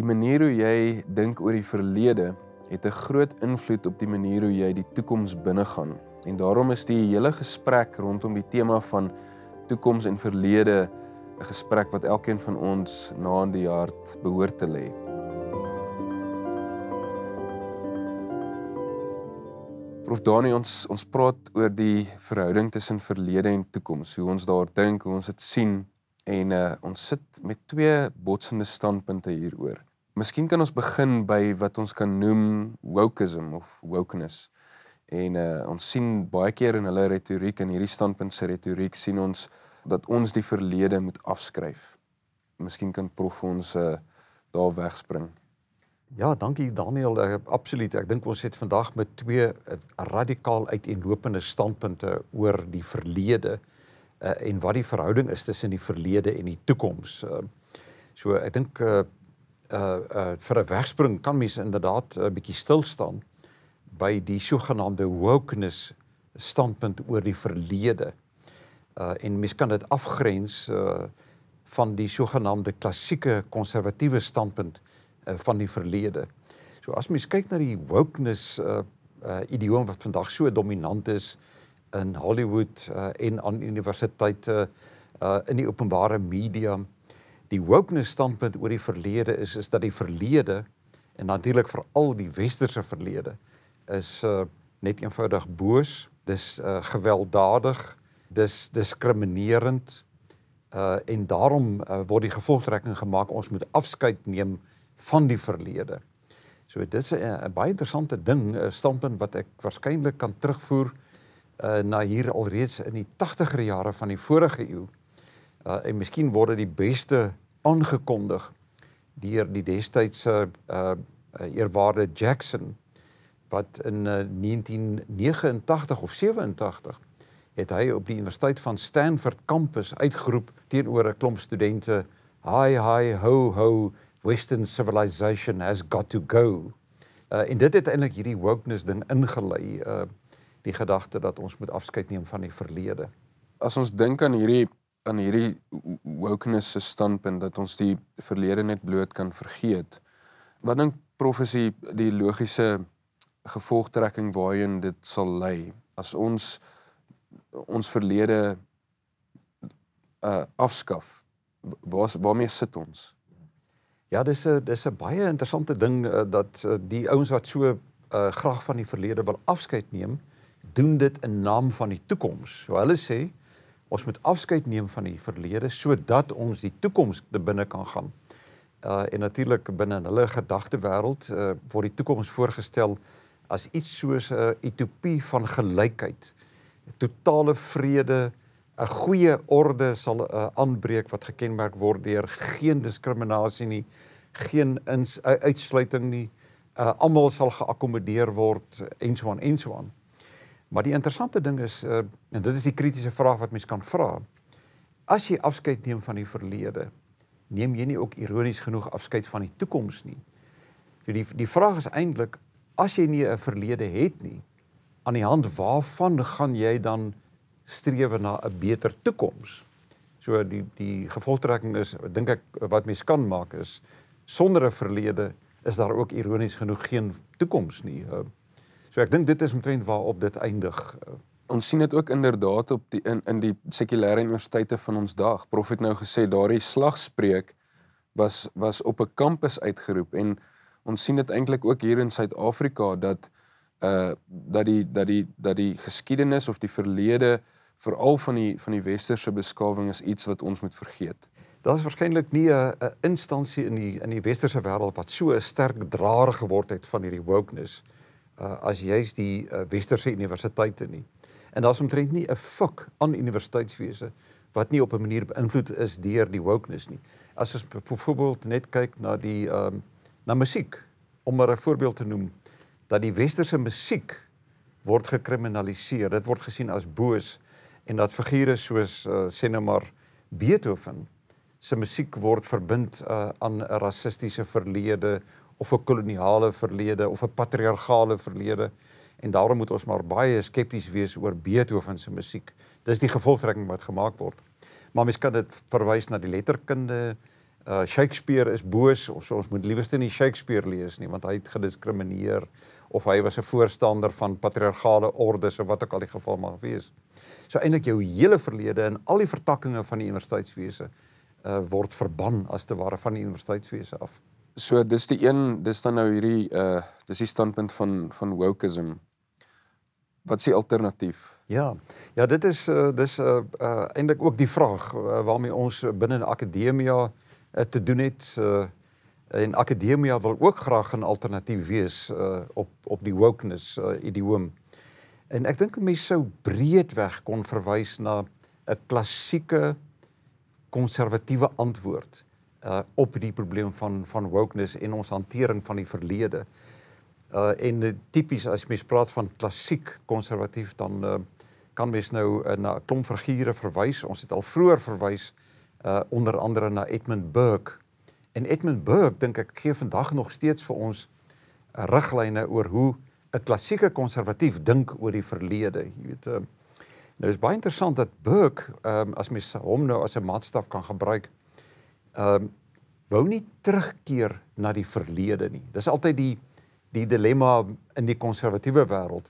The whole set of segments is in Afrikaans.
Die manier hoe jy dink oor die verlede het 'n groot invloed op die manier hoe jy die toekoms binnegaan. En daarom is die hele gesprek rondom die tema van toekoms en verlede 'n gesprek wat elkeen van ons na in die hart behoort te lê. Prof Dani ons ons praat oor die verhouding tussen verlede en toekoms, hoe ons daar dink, hoe ons dit sien en uh, ons sit met twee botsende standpunte hieroor. Miskien kan ons begin by wat ons kan noem wokeism of wokeness. En uh, ons sien baie keer in hulle retoriek en hierdie standpunt se retoriek sien ons dat ons die verlede moet afskryf. Miskien kan prof ons uh, daar wegspring. Ja, dankie Daniel. Uh, absoluut. Ek dink ons het vandag met twee uh, radikaal uiteenlopende standpunte oor die verlede uh, en wat die verhouding is tussen die verlede en die toekoms. Uh, so ek dink uh, uh uh vir 'n wegspring kan mens inderdaad 'n uh, bietjie stil staan by die sogenaamde wokeness standpunt oor die verlede. Uh en mens kan dit afgrens uh van die sogenaamde klassieke konservatiewe standpunt uh, van die verlede. So as mens kyk na die wokeness uh uh idioom wat vandag so dominant is in Hollywood uh en aan universiteite uh in die openbare media die wokeness standpunt oor die verlede is is dat die verlede en natuurlik veral die westerse verlede is uh, net eenvoudig boos, dis uh, gewelddadig, dis diskriminerend uh en daarom uh, word die gevolgtrekking gemaak ons moet afskeid neem van die verlede. So dis 'n baie interessante ding, 'n standpunt wat ek waarskynlik kan terugvoer uh na hier alreeds in die 80er jare van die vorige eeu. Uh en miskien word dit die beste aangekondig deur die destydse uh, uh eerwaarde Jackson wat in uh, 1989 of 87 het hy op die universiteit van Stanford kampus uitgeroep teenoor 'n klomp studente hi hi ho ho western civilization has got to go. Uh en dit het eintlik hierdie wokeness ding ingelei uh die gedagte dat ons moet afskeid neem van die verlede. As ons dink aan hierdie aan hierdie wokeness se standpunt dat ons die verlede net bloot kan vergeet. Wat dink profesie die logiese gevolgtrekking waarheen dit sal lei as ons ons verlede uh afskaf? Waar waarmee sit ons? Ja, dis 'n dis 'n baie interessante ding uh, dat uh, die ouens wat so uh graag van die verlede wil afskeid neem, doen dit in naam van die toekoms. So hulle sê ons moet afskeid neem van die verlede sodat ons die toekoms te binne kan gaan. Uh en natuurlik binne hulle gedagtewêreld uh word die toekoms voorgestel as iets soos 'n utopie van gelykheid, totale vrede, 'n goeie orde sal uh, aanbreek wat gekenmerk word deur geen diskriminasie nie, geen ins, uh, uitsluiting nie. Uh almal sal geakkommodeer word en so aan en so aan. Maar die interessante ding is uh en dit is die kritiese vraag wat mens kan vra. As jy afskeid neem van die verlede, neem jy nie ook ironies genoeg afskeid van die toekoms nie. So die die vraag is eintlik as jy nie 'n verlede het nie, aan die hand waarvan gaan jy dan streef na 'n beter toekoms? So die die gevolgtrekking is dink ek wat mens kan maak is sonder 'n verlede is daar ook ironies genoeg geen toekoms nie. Uh, So ek dink dit is omtrent waarop dit eindig. Ons sien dit ook inderdaad op die in in die sekulêre universiteite van ons dag. Prof het nou gesê daardie slagspreuk was was op 'n kampus uitgeroep en ons sien dit eintlik ook hier in Suid-Afrika dat uh dat die dat die dat die geskiedenis of die verlede veral van die van die westerse beskawing is iets wat ons moet vergeet. Daar is waarskynlik nie 'n instansie in die in die westerse wêreld wat so 'n sterk draer geword het van hierdie wokeness uh, as juis die uh, westerse universiteite nie. En daar's omtrent nie 'n fik aan universiteitswese wat nie op 'n manier beïnvloed is deur die wokeness nie. As ons byvoorbeeld net kyk na die ehm um, na musiek om maar 'n voorbeeld te noem dat die westerse musiek word gekriminaliseer. Dit word gesien as boos en dat figure soos uh, sê nou maar Beethoven se musiek word verbind uh, aan 'n rassistiese verlede of 'n koloniale verlede of 'n patriargale verlede en daarom moet ons maar baie skepties wees oor Beethoven se musiek. Dis die gevolgtrekking wat gemaak word. Maar mens kan dit verwys na die letterkunde Uh Shakespeare is boos of so, ons moet liewerste nie Shakespeare lees nie want hy het gediskrimineer of hy was 'n voorstander van patriargale ordes of wat ook al die geval mag wees. So eintlik jou hele verlede en al die vertakkings van die universiteitswese uh word verban as te ware van die universiteitswese af. So dis die een, dis dan nou hierdie uh dis die standpunt van van wokeism. Wat is die alternatief? Ja. Ja, dit is uh dis uh, uh eintlik ook die vraag uh, waarmee ons binne in akademia uh, te doen het uh en akademia wil ook graag 'n alternatief wees uh op op die wokeness uh idioom. En ek dink 'n mens sou breedweg kon verwys na 'n klassieke konservatiewe antwoord uh op die probleem van van wokeness en ons hantering van die verlede. Uh en tipies as mens praat van klassiek konservatief dan uh kan mens nou uh, na 'n klomp figure verwys. Ons het al vroeër verwys uh onder andere na Edmund Burke. En Edmund Burke dink ek gee vandag nog steeds vir ons riglyne oor hoe 'n klassieke konservatief dink oor die verlede. Jy weet uh nou is baie interessant dat Burke um, as mens hom nou as 'n maatstaf kan gebruik ehm um, wou nie terugkeer na die verlede nie. Dis altyd die die dilemma in die konservatiewe wêreld.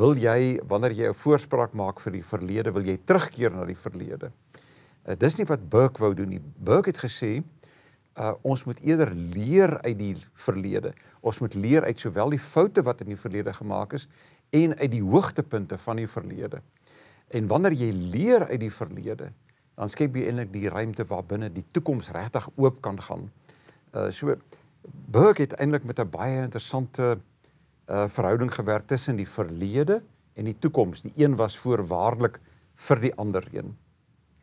Wil jy wanneer jy 'n voorspraak maak vir die verlede, wil jy terugkeer na die verlede? Uh, dis nie wat Burke wou doen nie. Burke het gesê uh, ons moet eerder leer uit die verlede. Ons moet leer uit sowel die foute wat in die verlede gemaak is en uit die hoogtepunte van die verlede. En wanneer jy leer uit die verlede, dan skep jy eintlik die ruimte waarbinne die toekoms regtig oop kan gaan. Uh so Burke het eintlik met 'n baie interessante uh verhouding gewerk tussen die verlede en die toekoms. Die een was voorwaardelik vir die ander een.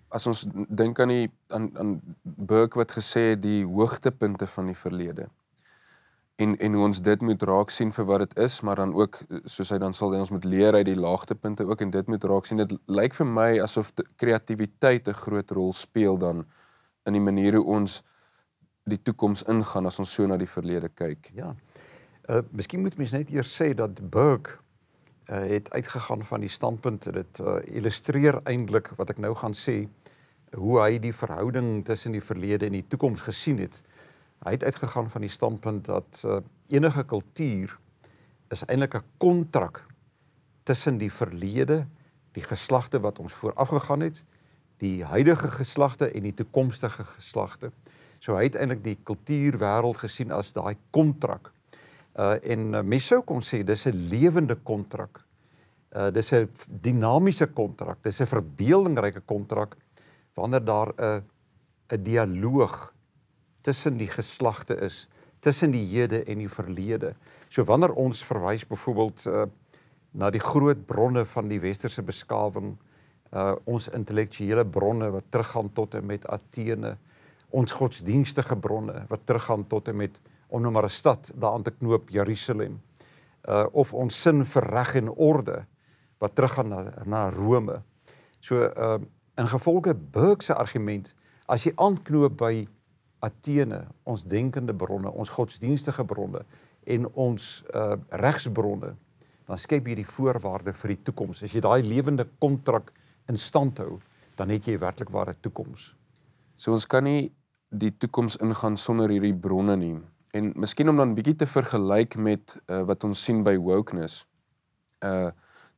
As ons dink aan die aan aan Burke wat gesê die hoogtepunte van die verlede en en hoe ons dit moet raak sien vir wat dit is, maar dan ook soos hy dan sal ons moet leer uit die laagtepunte ook en dit moet raak sien. Dit lyk vir my asof kreatiwiteit 'n groot rol speel dan in die manier hoe ons die toekoms ingaan as ons so na die verlede kyk. Ja. Uh miskien moet mens net eers sê dat Burke uh het uitgegaan van die standpunt dit uh, illustreer eintlik wat ek nou gaan sê hoe hy die verhouding tussen die verlede en die toekoms gesien het. Hy het uitgegaan van die standpunt dat uh, enige kultuur is eintlik 'n kontrak tussen die verlede, die geslagte wat ons voorafgegaan het, die huidige geslagte en die toekomstige geslagte. So hy het eintlik die kultuurwêreld gesien as daai kontrak. Uh en uh, mens sou kon sê dis 'n lewende kontrak. Uh dis 'n dinamiese kontrak, dis 'n verbeeldingryke kontrak wanneer daar 'n 'n dialoog tussen die geslagte is, tussen die hede en die verlede. So wanneer ons verwys byvoorbeeld uh, na die groot bronne van die westerse beskawing, uh ons intellektuele bronne wat teruggaan tot en met Athene, ons godsdienstige bronne wat teruggaan tot en met om nou maar 'n stad daaraan te knoop Jerusalem. Uh of ons sin vir reg en orde wat teruggaan na na Rome. So uh in gevolge Burke se argument as jy aanknoop by Athene, ons denkende bronne, ons godsdienstige bronne en ons uh regsbronne, dan skep jy die voorwaarde vir die toekoms. As jy daai lewende kontrak in stand hou, dan het jy werklik ware toekoms. So ons kan nie die toekoms ingaan sonder hierdie bronne nie. En miskien om dan bietjie te vergelyk met uh, wat ons sien by wokeness. Uh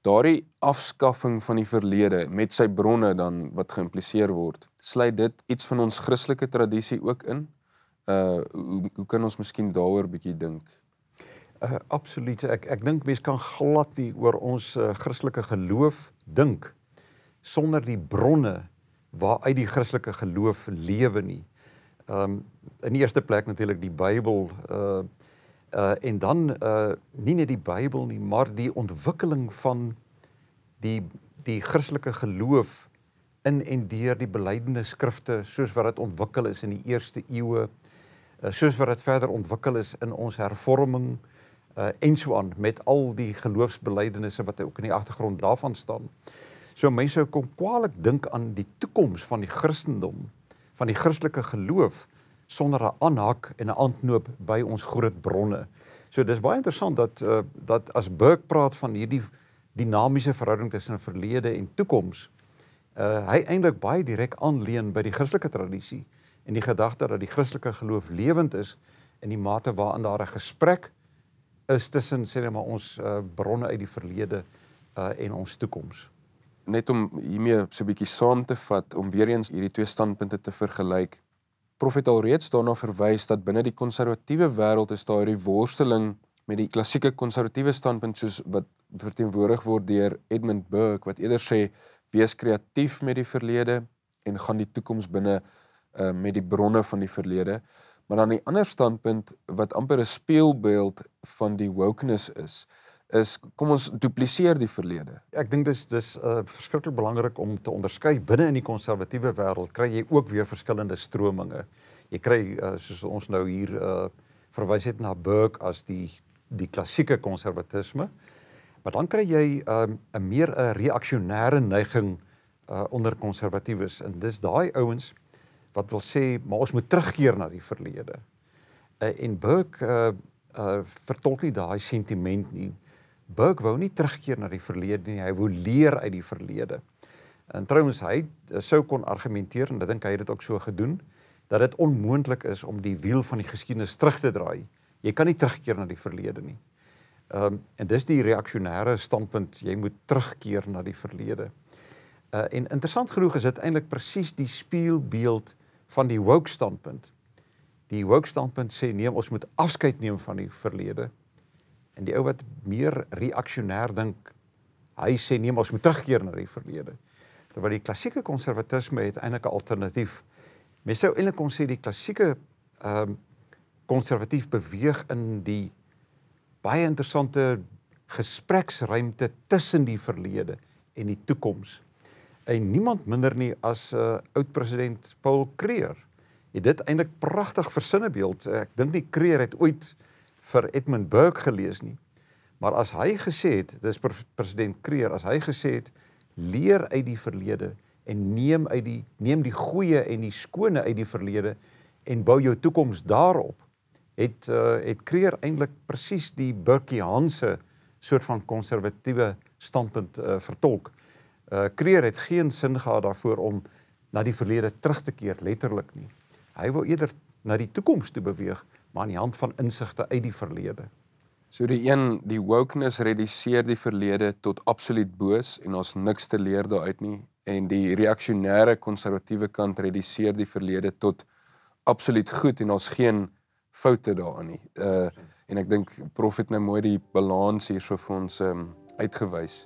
daardie afskaffing van die verlede met sy bronne dan wat geïmpliseer word sluit dit iets van ons Christelike tradisie ook in. Uh hoe hoe kan ons miskien daaroor bietjie dink? Uh absoluut. Ek ek dink mense kan glad nie oor ons uh, Christelike geloof dink sonder die bronne waaruit die Christelike geloof lewe nie. Um in die eerste plek natuurlik die Bybel uh uh en dan uh nie net die Bybel nie, maar die ontwikkeling van die die Christelike geloof in en deur die belydende skrifte soos wat dit ontwikkel is in die eerste eeue, uh, soos wat dit verder ontwikkel is in ons hervorming uh en so aan met al die geloofsbelydenisse wat ook in die agtergrond daarvan staan. So mense kom kwaliek dink aan die toekoms van die Christendom, van die Christelike geloof sonder 'n aanhak en 'n aanknoop by ons groot bronne. So dis baie interessant dat uh, dat as Burke praat van hierdie dinamiese verhouding tussen verlede en toekoms, uh hy eintlik baie direk aanleen by die Christelike tradisie en die gedagte dat die Christelike geloof lewend is in die mate waarin daar 'n gesprek is tussen sê net maar ons uh, bronne uit die verlede uh, en ons toekoms. Net om hiermee so 'n bietjie saam te vat om weer eens hierdie twee standpunte te vergelyk. Prof het alreeds daarna verwys dat binne die konservatiewe wêreld is daar hierdie worsteling met die klassieke konservatiewe standpunt soos wat verteenwoordig word deur Edmund Burke wat eerder sê wees kreatief met die verlede en gaan die toekoms binne uh, met die bronne van die verlede. Maar dan die ander standpunt wat amper 'n speelbeeld van die wokeness is, is kom ons dupliseer die verlede. Ek dink dis dis uh, verskriklik belangrik om te onderskei binne in die konservatiewe wêreld kry jy ook weer verskillende strominge. Jy kry uh, soos ons nou hier uh, verwys het na Burke as die die klassieke konservatisme. Maar dan kry jy 'n um, meer 'n reaksionêre neiging uh, onder konservatiewes en dis daai ouens wat wil sê maar ons moet terugkeer na die verlede. Uh, en Burke uh, uh, vertolk nie daai sentiment nie. Burke wou nie terugkeer na die verlede nie, hy wou leer uit die verlede. En trouens hy sou kon argumenteer en ek dink hy het dit ook so gedoen dat dit onmoontlik is om die wiel van die geskiedenis terug te draai. Jy kan nie terugkeer na die verlede nie. Ehm um, en dis die reaksionêre standpunt, jy moet terugkeer na die verlede. Uh en interessant genoeg is dit eintlik presies die spieelbeeld van die woke standpunt. Die woke standpunt sê nee, ons moet afskeid neem van die verlede. En die ou wat meer reaksionêr dink, hy sê nee, ons moet terugkeer na die verlede. Terwyl die klassieke konservatisme het eintlik 'n alternatief. Mens sou eintlik kon sê die klassieke ehm um, konservatief beweeg in die baie interessante gespreksruimte tussen die verlede en die toekoms en niemand minder nie as 'n uh, oud president Paul Creer. Het dit eintlik pragtig versinne beeld. Ek dink nie Creer het ooit vir Edmund Burke gelees nie. Maar as hy gesê het, dis president Creer, as hy gesê het leer uit die verlede en neem uit die neem die goeie en die skone uit die verlede en bou jou toekoms daarop. Het uh, het Creer eintlik presies die Burkeanse soort van konservatiewe standpunt uh, vertolk. Uh Kreer het geen sin gehad daarvoor om na die verlede terug te keer letterlik nie. Hy wou eerder na die toekoms toe beweeg, maar aan die hand van insigte uit die verlede. So die een, die wokeness reduseer die verlede tot absoluut boos en ons niks te leer daaruit nie en die reaksionêre konservatiewe kant reduseer die verlede tot absoluut goed en ons geen foute daarin nie. Uh en ek dink prof het nou mooi die balans hierso vir ons um, uitgewys.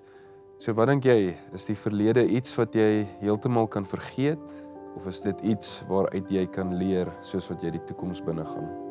So wat dink jy, is die verlede iets wat jy heeltemal kan vergeet of is dit iets waaruit jy kan leer soos wat jy die toekoms binne gaan?